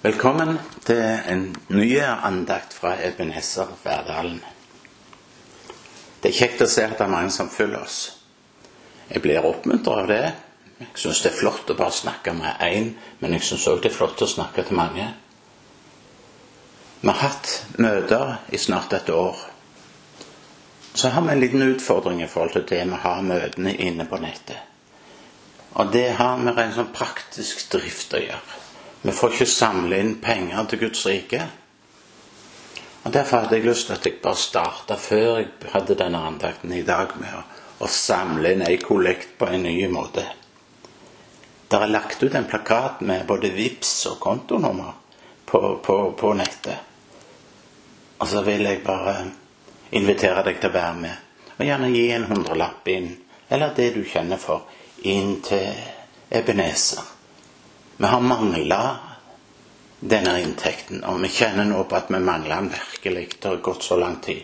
Velkommen til en ny andakt fra Ebenezer Verdalen. Det er kjekt å se at det er mange som følger oss. Jeg blir oppmuntret av det. Jeg syns det er flott å bare snakke med én, men jeg syns òg det er flott å snakke til mange. Vi har hatt møter i snart et år. Så har vi en liten utfordring i forhold til det med å ha møtene inne på nettet. Og det har med en sånn praktisk drift å gjøre. Vi får ikke samle inn penger til Guds rike. Og Derfor hadde jeg lyst til at jeg bare starta før jeg hadde denne andakten i dag, med å, å samle inn ei kollekt på en ny måte. Der er lagt ut en plakat med både VIPS og kontonummer på, på, på nettet. Og så vil jeg bare invitere deg til å være med. Og gjerne gi en hundrelapp inn, eller det du kjenner for, inn til Ebenezer. Vi har mangla denne inntekten, og vi kjenner nå på at vi mangler den virkelig. Det har gått så lang tid.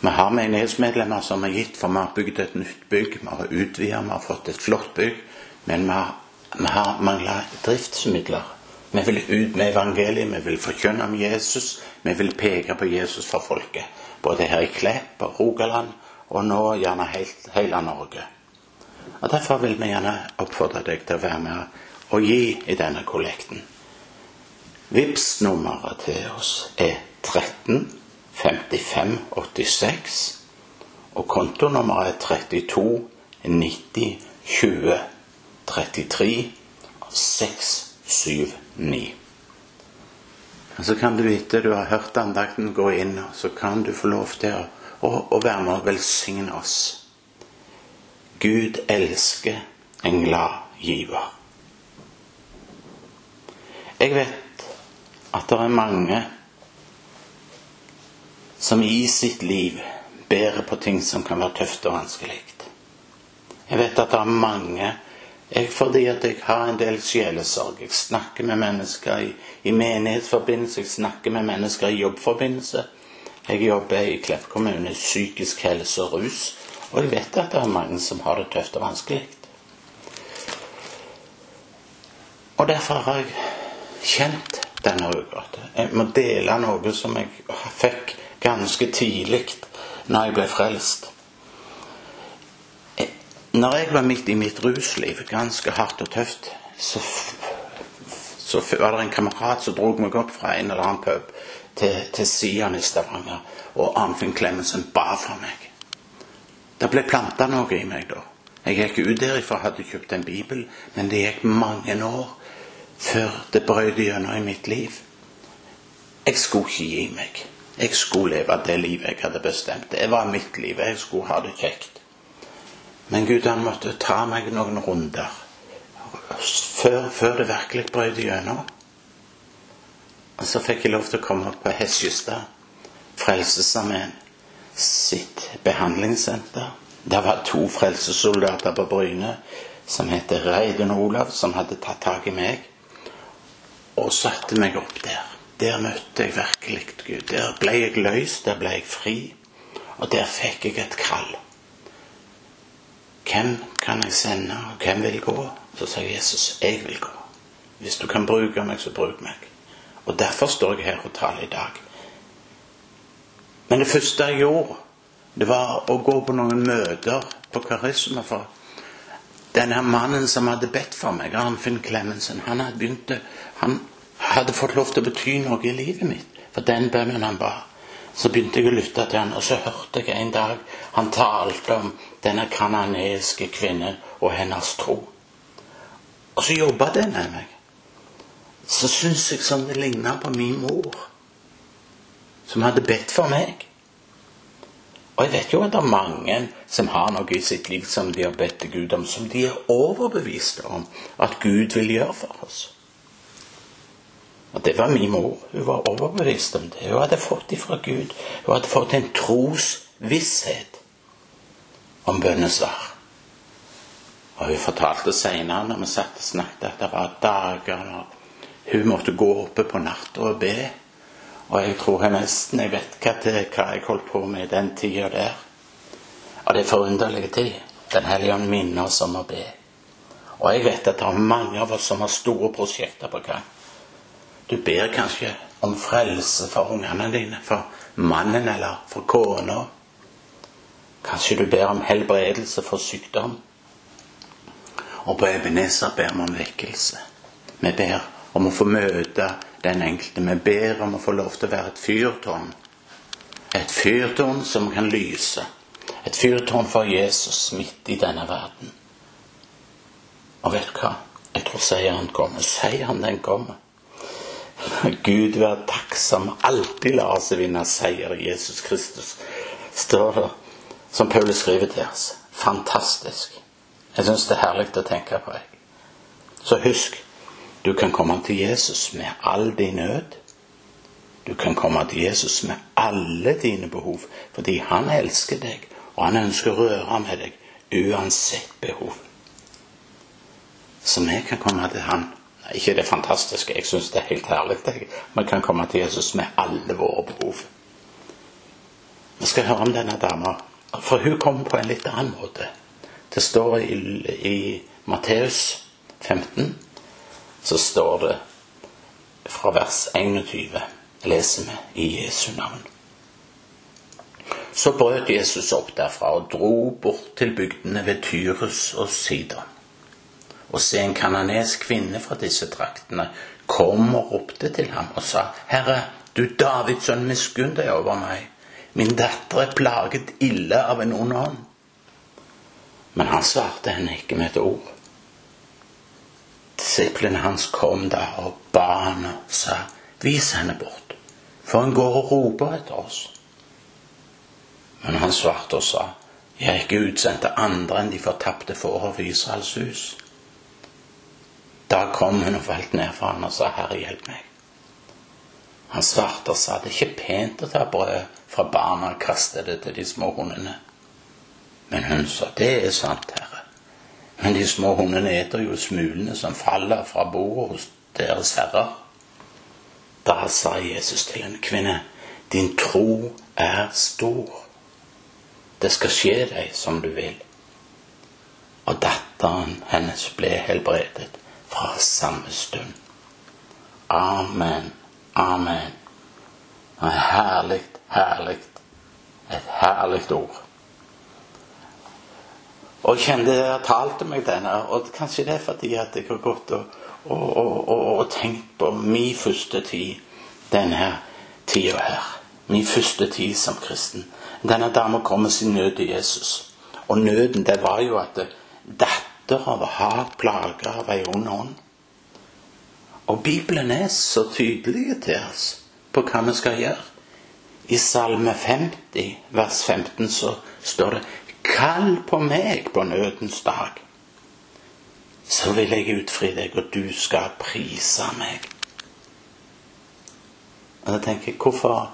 Vi har menighetsmedlemmer som har gitt, for vi har bygd et nytt bygg. Vi har utvida, vi har fått et flott bygg. Men vi har, vi har mangla driftsmidler. Vi vil ut med evangeliet, vi vil forkynne om Jesus. Vi vil peke på Jesus for folket. Både her i Klepp og Rogaland, og nå gjerne helt, hele Norge. Og Derfor vil vi gjerne oppfordre deg til å være med å gi i denne kollekten. vips nummeret til oss er 13 55 86, og kontonummeret er 32 90 20 33 679. Og Så kan du etter du har hørt andakten, gå inn, og så kan du få lov til å, å, å være med og velsigne oss. Gud elsker en glad giver. Jeg vet at det er mange som i sitt liv bærer på ting som kan være tøft og vanskelig. Jeg vet at det er mange jeg, Fordi at jeg har en del sjelesorg. Jeg snakker med mennesker i, i menighetsforbindelse, jeg snakker med mennesker i jobbforbindelse. Jeg jobber i Klepp kommune psykisk helse og rus, og jeg vet at det er mange som har det tøft og vanskelig. Og derfor har jeg kjent denne uka. Jeg må dele noe som jeg fikk ganske tidlig når jeg ble frelst. Når jeg var midt i mitt rusliv, ganske hardt og tøft, så, så var det en kamerat som dro meg opp fra en eller annen pub til, til Sian i Stavanger, og Arnfinn Klemetsen ba for meg. Det ble planta noe i meg da. Jeg gikk ut derifra, hadde kjøpt en bibel, men det gikk mange år før det brøt gjennom i mitt liv. Jeg skulle ikke gi meg. Jeg skulle leve det livet jeg hadde bestemt. Det var mitt liv. Jeg skulle ha det kjekt. Men Gud han måtte ta meg noen runder før, før det virkelig brøt gjennom. Og så fikk jeg lov til å komme opp på Hesjestad, Frelsesarmeen sitt behandlingssenter. Det var to frelsessoldater på Bryne som het Reidun Olav, som hadde tatt tak i meg og satte meg opp der. Der møtte jeg virkelig Gud. Der ble jeg løst, der ble jeg fri, og der fikk jeg et kall. Hvem kan jeg sende, og hvem vil gå? Så sa Jesus, jeg vil gå. Hvis du kan bruke meg, så bruk meg. Og derfor står jeg her og taler i dag. Men det første jeg gjorde, det var å gå på noen møter på Karisma. For denne mannen som hadde bedt for meg, Arnfinn Klemensen, han hadde begynt Han hadde fått lov til å bety noe i livet mitt. For den bønnen han ba. Så begynte jeg å lytte til han, og så hørte jeg en dag han talte om denne kanadiske kvinnen og hennes tro. Og så jobba det med meg. Så syns jeg som det ligna på min mor, som hadde bedt for meg. Og jeg vet jo at det er mange som har noe i sitt liv som de har bedt til Gud om, som de er overbeviste om at Gud vil gjøre for oss. Og det var min mor. Hun var overbevist om det. Hun hadde fått det fra Gud. Hun hadde fått en trosvisshet om bønnesvar. Og hun fortalte senere når vi satt og snakket, at det var dager når hun måtte gå oppe på natta og be. Og jeg tror jeg nesten jeg vet hva, til, hva jeg holdt på med i den tida der. Og det er forunderlige tid. Den hellige ånd minner oss om å be. Og jeg vet at det er mange av oss som har store prosjekter på gang. Du ber kanskje om frelse for ungene dine, for mannen eller for kona. Kanskje du ber om helbredelse for sykdom. Og på Ebenezer ber vi om vekkelse. Vi ber om å få møte den enkelte. Vi ber om å få lov til å være et fyrtårn. Et fyrtårn som kan lyse. Et fyrtårn for Jesus midt i denne verden. Og vet du hva? Jeg tror seieren kommer. Seieren, den kommer. Gud være takksom. Alltid lar seg vinne seier i Jesus Kristus. Står det, som Paulus skriver til oss. Fantastisk. Jeg syns det er herlig å tenke på. Jeg. Så husk, du kan komme til Jesus med all din nød. Du kan komme til Jesus med alle dine behov, fordi han elsker deg, og han ønsker å røre med deg uansett behov. Så vi kan komme til han. Ikke det fantastiske, jeg syns det er helt herlig. Vi kan komme til Jesus med alle våre behov. Vi skal høre om denne dama, for hun kommer på en litt annen måte. Det står i, i Matteus 15 så står det fra vers 21 leser vi i Jesu navn. Så brøt Jesus opp derfra og dro bort til bygdene ved Tyrus og Sidon. Og se, en kananesk kvinne fra disse traktene kom og ropte til ham og sa, Herre, du Davids sønn, miskunn deg over meg. Min datter er plaget ille av en ond ånd. Men han svarte henne ikke med et ord. Disiplene hans kom da og ba han og sa, vis henne bort, for hun går og roper etter oss. Men han svarte og sa, jeg er ikke utsendt til andre enn de fortapte får av Israels hus. Da kom hun og falt ned for han og sa, Herre, hjelp meg. Han svarte og sa, det er ikke pent å ta brød fra barna og kaste det til de små hundene. Men hun sa, det er sant, Herre. Men de små hundene eter jo smulene som faller fra bordet hos deres herrer. Da sa Jesus til en kvinne, din tro er stor. Det skal skje deg som du vil. Og datteren hennes ble helbredet fra samme stund. Amen. Amen. Det er Herlig, herlig. Et herlig ord. Og jeg kjente jeg talte meg denne, og kanskje det er fordi at jeg har gått og, og, og, og tenkt på min første tid denne tida her. Min første tid som kristen. Denne dama kom med sin nød til Jesus. Og nøden, det var jo at dattera var hardt plaga av ei ond hånd. Og Bibelen er så tydelig til oss på hva vi skal gjøre. I Salme 50, vers 15, så står det Kall på meg på nødens dag, så vil jeg utfri deg, og du skal prise meg. Og da tenker hvorfor,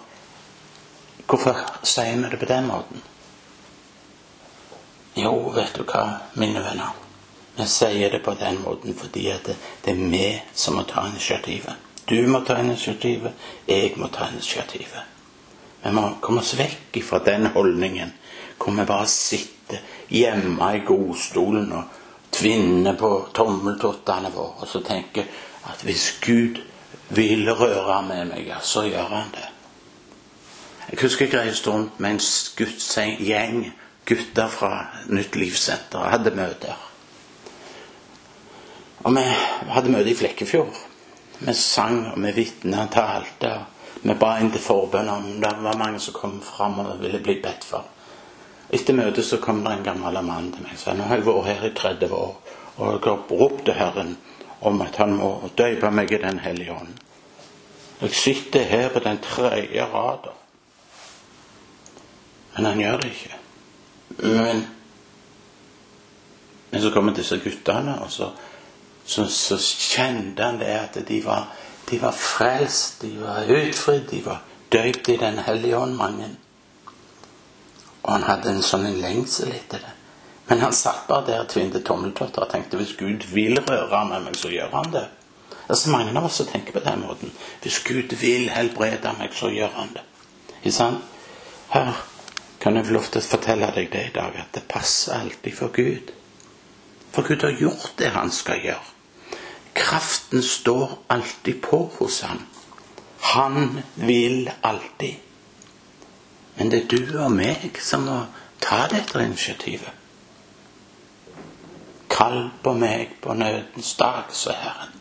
hvorfor sier vi det på den måten? Jo, vet du hva, mine venner. Vi sier det på den måten fordi det, det, er vi som må ta initiativet. Du må ta initiativet, jeg må ta initiativet. Vi må komme oss vekk fra den holdningen vi bare sitter hjemme i godstolen og tvinner på tommeltottene våre og så tenker at hvis Gud vil røre med meg, ja, så gjør han det. Jeg husker jeg reiste rundt med en gjeng gutter fra Nytt Livssenter og hadde møter. Og vi hadde møte i Flekkefjord. Vi sang, og vi vitna talte. Vi ba inn til forbønn om det var mange som kom fram og ville bli bedt for. Etter møtet så kom det en gammel mann til meg og nå har jeg vært her i 30 år, og jeg har ropt til Herren om at han må døpe meg i Den hellige ånd. Jeg sitter her på den tredje rada. Men han gjør det ikke. Men, men så kommer disse guttene, og så, så, så kjente han det at de var, de var frelst, de var utfridd, de var døypt i Den hellige ånd, mange. Og han hadde en sånn lengsel etter det. Men han satt bare der tvinte tommeltotter og tenkte hvis Gud vil røre med meg, så gjør han det. Det er så mange av oss som tenker på den måten. Hvis Gud vil helbrede meg, så gjør han det. Ikke sant? Her kan jeg få lov til å fortelle deg det i dag, at det passer alltid for Gud. For Gud har gjort det han skal gjøre. Kraften står alltid på hos ham. Han vil alltid. Men det er du og meg som må ta dette initiativet. Kall på meg på nødens dag, sa Herren.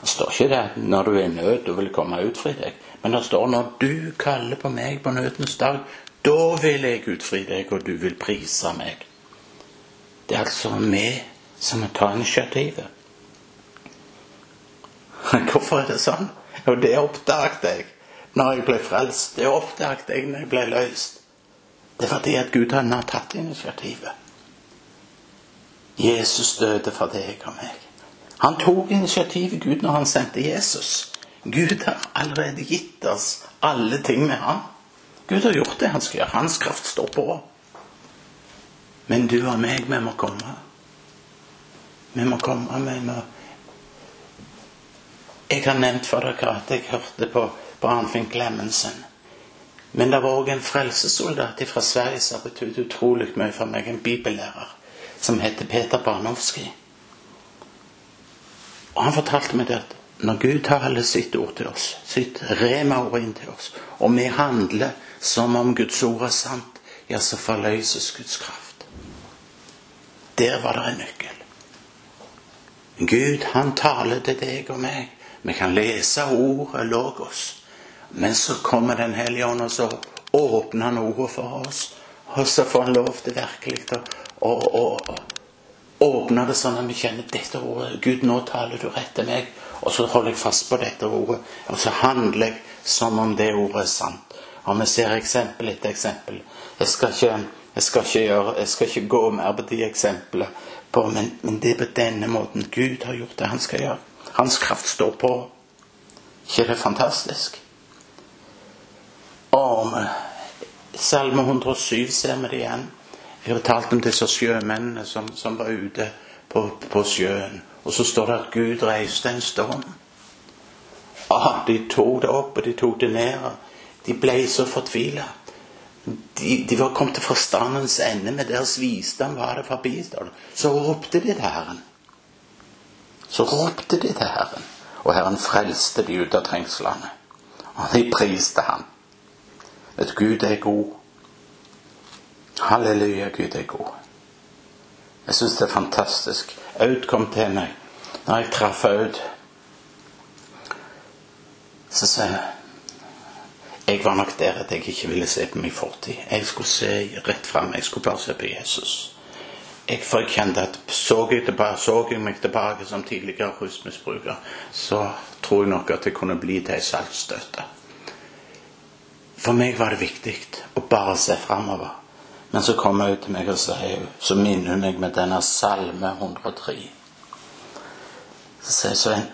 Det står ikke det når du er i nød og vil komme utfri deg, men det står når du kaller på meg på nødens dag, da vil jeg utfri deg, og du vil prise meg. Det er altså vi som må ta initiativet. Hvorfor er det sånn? Jo, det oppdaget jeg når jeg ble frelst. Det oppdaget jeg når jeg ble løst. Det er fordi at Gud han har tatt initiativet. Jesus døde for deg og meg. Han tok initiativet, Gud, når han sendte Jesus. Gud har allerede gitt oss alle ting med ham. Gud har gjort det han skal gjøre. Hans kraft står på. Men du og meg, vi må komme. Vi må komme, vi må Jeg har nevnt for dere at jeg hørte på, Arnfinn Clemensen. Men det var òg en frelsessoldat fra Sverige som har betydd utrolig mye for meg. En bibellærer som heter Peter Barnowski. Og han fortalte meg det at når Gud taler sitt ord til oss, sitt rema-ord inn til oss, og vi handler som om Guds ord er sant, ja, så forløses Guds kraft. Der var det en nøkkel. Gud, han taler til deg og meg. Vi kan lese ordet logos. Men så kommer Den hellige ånd, og så åpner han ordet for oss. Og så får han lov til virkelig å, åpne det sånn at vi kjenner dette ordet. Gud, nå taler du rett til meg. Og så holder jeg fast på dette ordet. Og så handler jeg som om det ordet er sant. Og vi ser eksempel etter eksempel. Jeg skal ikke, jeg skal ikke, gjøre, jeg skal ikke gå mer på de eksemplene. På, men, men, det er på denne måten Gud har gjort det han skal gjøre. Hans kraft står på. ikke det fantastisk? Og Salme 107 ser vi det igjen. Jeg fortalte om disse sjømennene som, som var ute på, på, sjøen. Og så står det at Gud reiste en storm. Ah, de tok det opp, og de tok det ned. De ble så fortvila. De, de, var kommet til forstandens ende. Med deres visdom var det forbi. Så ropte de til Herren. Så ropte de til Herren. Og Herren frelste de ut av trengslene. Og de priste ham. Du, Gud er god. Halleluja, Gud er god. Jeg syns det er fantastisk. Aud kom til meg når jeg traff Aud. Så sa jeg Jeg var nok der at jeg ikke ville se på min fortid. Jeg skulle se rett fram. Jeg skulle bare se på Jesus. Jeg, for jeg kjente at så jeg, tilbake, så jeg meg tilbake som tidligere rusmisbruker, så tror jeg nok at det kunne bli til ei saltstøtte. For meg var det viktig å bare se framover. Men så kommer hun til meg og sier, så minner hun meg med denne salme 103. Så sier Svein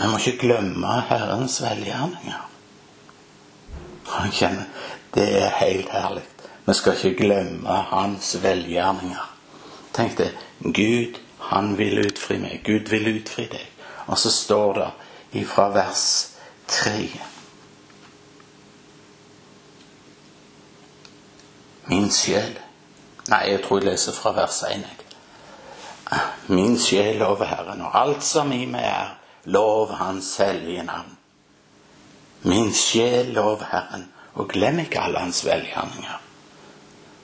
vi må ikke glemme Herrens velgjerninger. Han kjenner Det er helt herlig. Vi skal ikke glemme Hans velgjerninger. Tenk det. Gud, han vil utfri meg. Gud vil utfri deg. Og så står det ifra vers 3 Min sjel Nei, jeg tror jeg leser fra vers 1. Min sjel lover Herren, og alt som i meg er, lov Hans hellige navn. Min sjel lover Herren, og glem ikke alle Hans velgjerninger.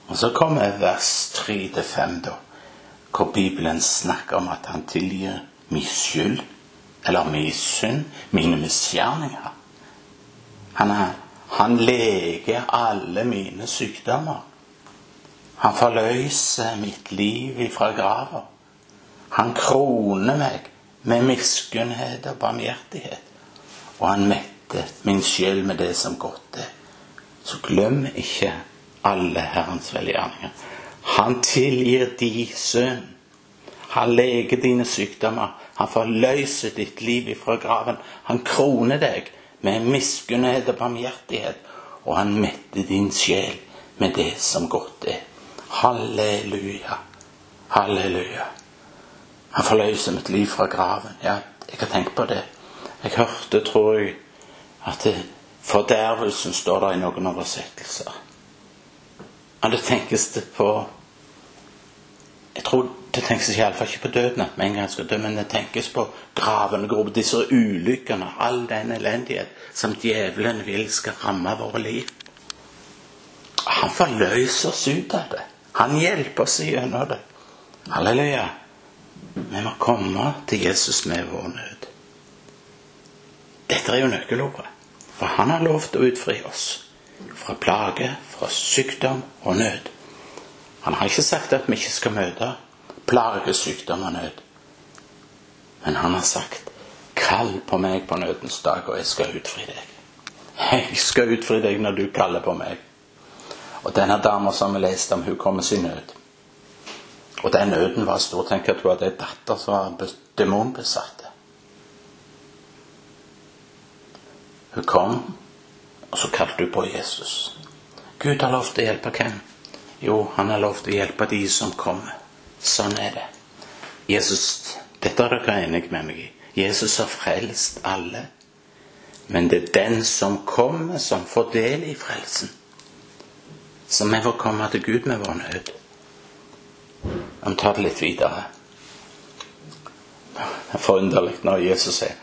Og så kommer vers 3-5, da, hvor Bibelen snakker om at han tilgir min skyld, eller min synd, mine misgjerninger. Han, han leger alle mine sykdommer. Han forløser mitt liv ifra grava. Han kroner meg med miskunnhet og barmhjertighet. Og han metter min sjel med det som godt er. Så glem ikke alle Herrens velgjerninger. Han tilgir de synd. Han leger dine sykdommer. Han forløser ditt liv ifra graven. Han kroner deg med miskunnhet og barmhjertighet. Og han metter din sjel med det som godt er. Halleluja. Halleluja. Han forløser mitt liv fra graven. Ja, jeg har tenkt på det. Jeg hørte, tror jeg, at fordervelsen står der i noen oversettelser. Men det tenkes det på Jeg tror Det tenkes iallfall ikke på døden, at med en gang skal dø, men det tenkes på gravene, grov, disse ulykkene, all den elendighet som djevelen vil skal ramme våre liv. Han forløser oss ut av det. Han hjelper oss gjennom det. Halleluja. Vi må komme til Jesus med vår nød. Dette er jo nøkkelordet. For han har lovt å utfri oss fra plage, fra sykdom og nød. Han har ikke sagt at vi ikke skal møte plage, sykdom og nød. Men han har sagt 'Kall på meg på nødens dag, og jeg skal utfri deg'. Jeg skal utfri deg når du kaller på meg. Og denne dama som vi leste om, hun kom med sin nød. Og den nøden var stor. Tenk at hun hadde ei datter som var demonbesatt. Hun kom, og så kalte hun på Jesus. Gud har lovt å hjelpe hvem? Jo, han har lovt å hjelpe de som kommer. Sånn er det. Jesus, Dette er dere enige med meg i. Jesus har frelst alle. Men det er den som kommer, som får del i frelsen. Så vi får komme til Gud med vår nød. Vi tar det litt videre. Det er forunderlig når Jesus er,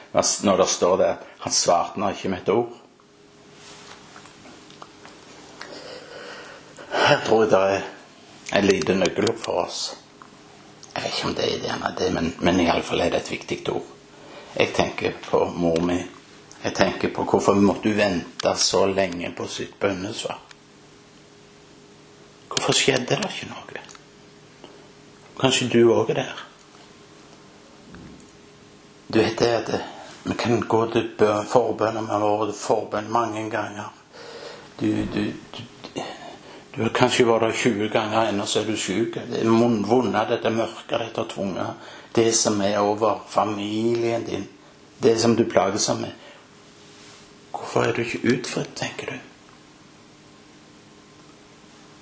når det står der han svarte ikke med et ord. Her tror jeg det er en liten nøkkelord for oss. Jeg vet ikke om det er gjerne det, men, men iallfall er det et viktig ord. Jeg tenker på mor mi. Jeg tenker på hvorfor måtte hun vente så lenge på sitt bønnesvar. Hvorfor skjedde det ikke noe? Kanskje du òg er der. Du vet det at vi kan gå til forbønn, vi har vært til forbønn mange ganger. Du, du, du, du har kanskje vært der 20 ganger, ennå så er du syk. Det er vonde, dette mørket, dette tvunget. Det som er over familien din. Det som du plages av med. Hvorfor er du ikke utfridd, tenker du?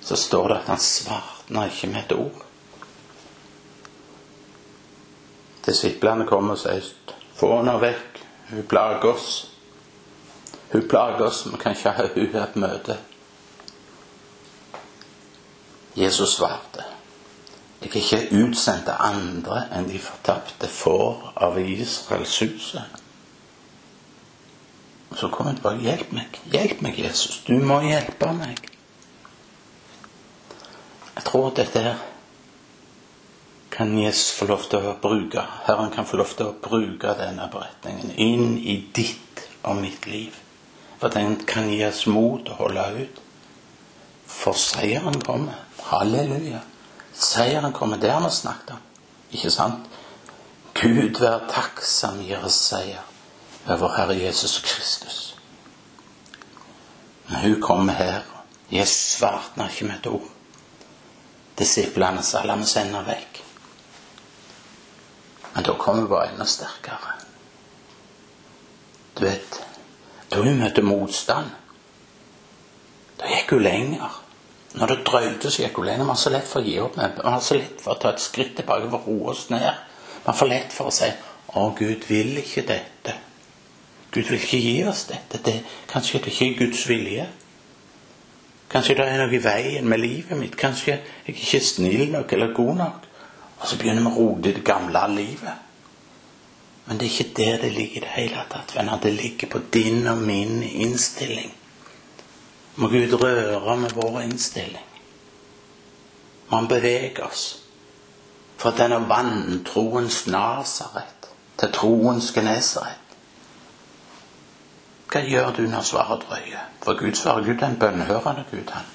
Så står det at han svartna ikke med et ord. Disiplene kommer og sier få henne vekk. Hun plager oss. Hun plager oss. Vi kan ikke ha hun på møte. Jesus svarte. Jeg er ikke utsendt av andre enn de fortapte får av Israels huset. Så kom han bare, Hjelp meg. Hjelp meg, Jesus. Du må hjelpe meg. Jeg tror dette her kan Jesus få lov til å bruke. Herren kan få lov til å bruke denne beretningen inn i ditt og mitt liv. For den kan gi oss mot å holde ut. For seieren kommer. Halleluja. Seieren kommer. Det har vi snakket om. Ikke sant? Gud vær takksom gir oss seier over Herre Jesus Kristus. Men hun kommer her. Jesus svarte ikke med et ord. Disiplene sa la meg sende vekk. Men da kommer vi bare enda sterkere. Du vet, da hun møtte motstand, da gikk hun lenger. Når det drøyde, så gikk hun lenger. Man har så lett for å gi opp. Man har så lett for å ta et skritt tilbake for å roe oss ned. Man for lett for å si 'Å, Gud vil ikke dette'. Gud vil ikke gi oss dette. Det, er kanskje ikke Guds vilje. Kanskje det er noe i veien med livet mitt. Kanskje jeg ikke er snill nok eller god nok. Og så begynner vi å rote det gamle livet. Men det er ikke der det ligger i det hele tatt, venner. Det ligger på din og min innstilling. Må Gud røre med vår innstilling. Må Han bevege oss fra denne vantroens Nasaret til troens Genesaret. Hva gjør du når svaret drøyer? For Gud svarer Gud er en bønnhørende Gud, han.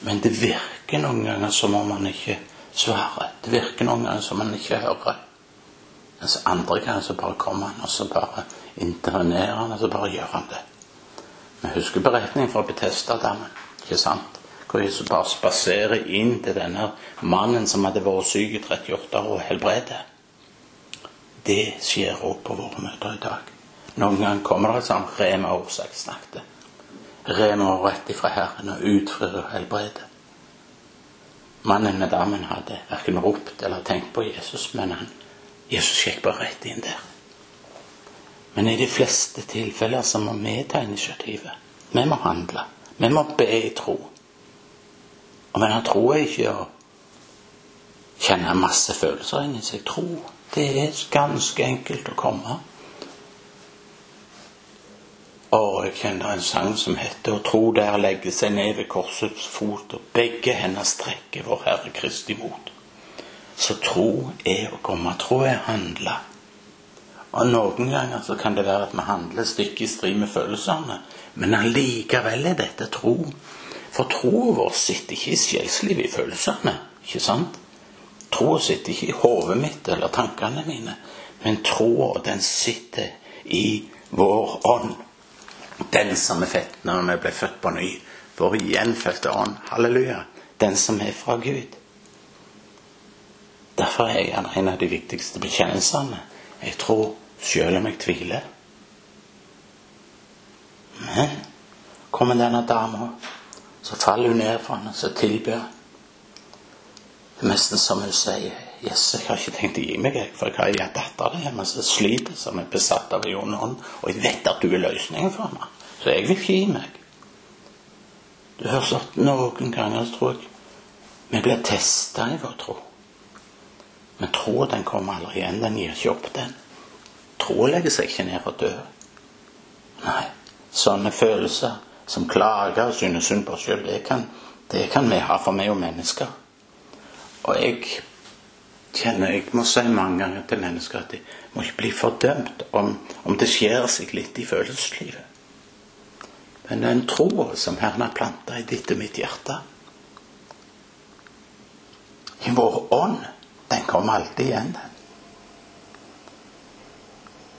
Men det virker noen ganger som om han ikke svarer. Det virker noen ganger som om han ikke hører. Mens andre ganger så bare kommer han, og så bare intervenerer han, og så bare gjør han det. Vi husker beretningen fra Betestadammen, ikke sant? Hvor Jesus bare spaserer inn til denne mannen som hadde vært syk i 38 år, og helbreder. Det skjer òg på våre møter i dag. Noen ganger kommer det et sånt rema årsaksnakte. Rema rett ifra Herren og utfrir og helbreder. Mannen med damen hadde verken ropt eller tenkt på Jesus, men han, Jesus gikk bare rett inn der. Men i de fleste tilfeller så må vi ta initiativet. Vi må handle. Vi må be i tro. Og men tro tror ikke å kjenne masse følelser inni seg. Tro, det er ganske enkelt å komme. Og jeg kjenner en sang som heter 'Å tro der er legge seg ned ved korsets fot', og begge hender strekker vår Herre Kristi mot. Så tro er å komme. Tro er å handle. Og noen ganger så kan det være at vi handler stikk i strid med følelsene, men allikevel er dette tro. For troen vår sitter ikke i sjelslivet, i følelsene, ikke sant? Troen sitter ikke i hodet mitt eller tankene mine, men troen, den sitter i vår ånd. Den som er født når vi ble født på ny. Vår gjenfødte ånd. Halleluja. Den som er fra Gud. Derfor er han en av de viktigste bekjennelsene. Jeg tror selv om jeg tviler. Men kommer denne dama, så faller hun ned for ham, så tilbyr Det er nesten som hun sier Yes, jeg har ikke tenkt å gi meg, for jeg har en datter der hjemme som sliter, som er besatt av en ond ånd, og jeg vet at du er løsningen for meg, så jeg vil ikke gi meg. Du har sagt noen ganger tror jeg vi blir testa i vår tro. Men troa den kommer aldri igjen. Den gir ikke opp, den. Troa legger seg ikke ned og dør. Nei. Sånne følelser som klager og synes synd på oss sjøl, det, det, kan vi ha, for er jo mennesker. Og jeg kjenner Jeg må si mange ganger til mennesker at de må ikke bli fordømt om, om det skjer seg litt i følelseslivet. Men den troa som Herren har planta i ditt og mitt hjerte I vår ånd, den kommer alltid igjen, den.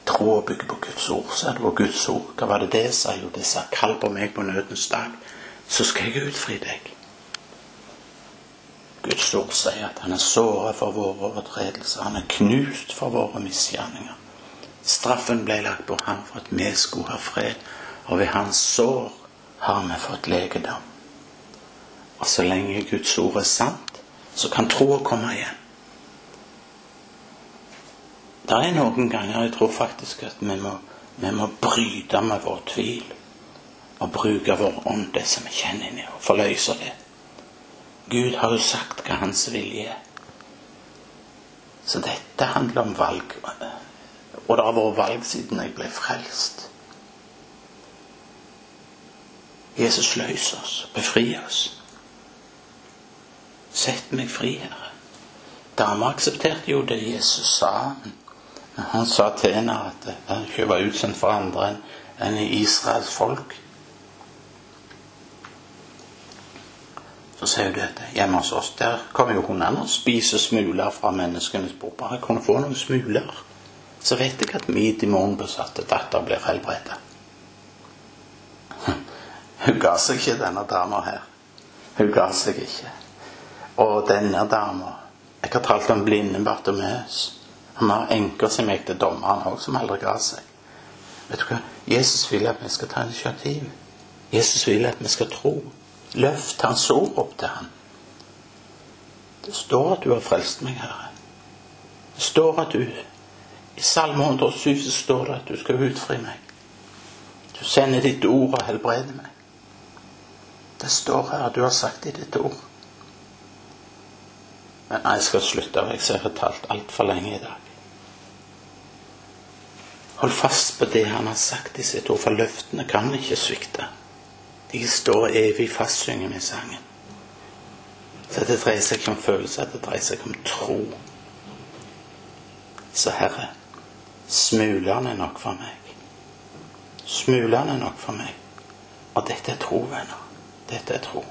Troa bygger på Guds ord, sa det. Og Guds ord, hva var det det sa? Jo, det sa 'Kall på meg på nødens dag, så skal jeg utfri deg'. Guds ord sier at han er såret for våre overtredelser. Han er knust for våre misgjerninger. Straffen ble lagt på ham for at vi skulle ha fred, og ved hans sår har vi fått legedom. Og så lenge Guds ord er sant, så kan troa komme igjen. Det er noen ganger jeg tror faktisk at vi må, vi må bryte med vår tvil og bruke vår ånd, det som vi kjenner inni, og forløse det. Gud har jo sagt hva hans vilje er. Så dette handler om valg. Og det har vært valg siden jeg ble frelst. Jesus løs oss, befri oss. Sett meg fri, Herre. Dama aksepterte jo det Jesus sa. Han sa til henne at ikke var utsendt for andre enn Israels folk. Du dette hjemme hos oss. Der kommer jo hundene og spiser smuler fra menneskenes bord. Bare kunne få noen smuler, så vet jeg at min demonbesatte datter blir helbredet. Hun ga seg ikke, denne dama her. Hun ga seg ikke. Og denne dama Jeg har talt om blinde Bartomeus. Han har enker som gikk til dommeren òg, som aldri ga seg. Vet du hva? Jesus vil at vi skal ta initiativ. Jesus vil at vi skal tro. Løft hans ord opp til ham. Det står at du har frelst meg, Herre. Det står at du I Salme 107 så står det at du skal utfri meg. Du sender ditt ord og helbreder meg. Det står her at du har sagt i ditt ord. Men jeg skal slutte, jeg ser har talt altfor lenge i dag. Hold fast på det han har sagt i sitt ord, for løftene kan ikke svikte. De står evig fast, synger vi sangen. Så det dreier seg ikke om følelser, det dreier seg om tro. Så Herre, smulene er nok for meg. Smulene er nok for meg. Og dette er tro, venner. Dette er tro.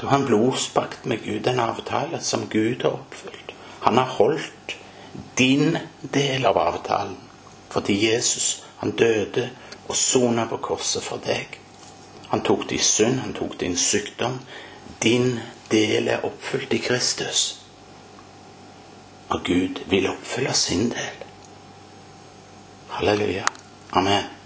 Du har en blodspakt med Gud, en avtale som Gud har oppfylt. Han har holdt din del av avtalen fordi Jesus, han døde og sona på korset for deg. Han tok din synd, han tok din sykdom. Din del er oppfylt i Kristus. Og Gud vil oppfylle sin del. Halleluja. Amen.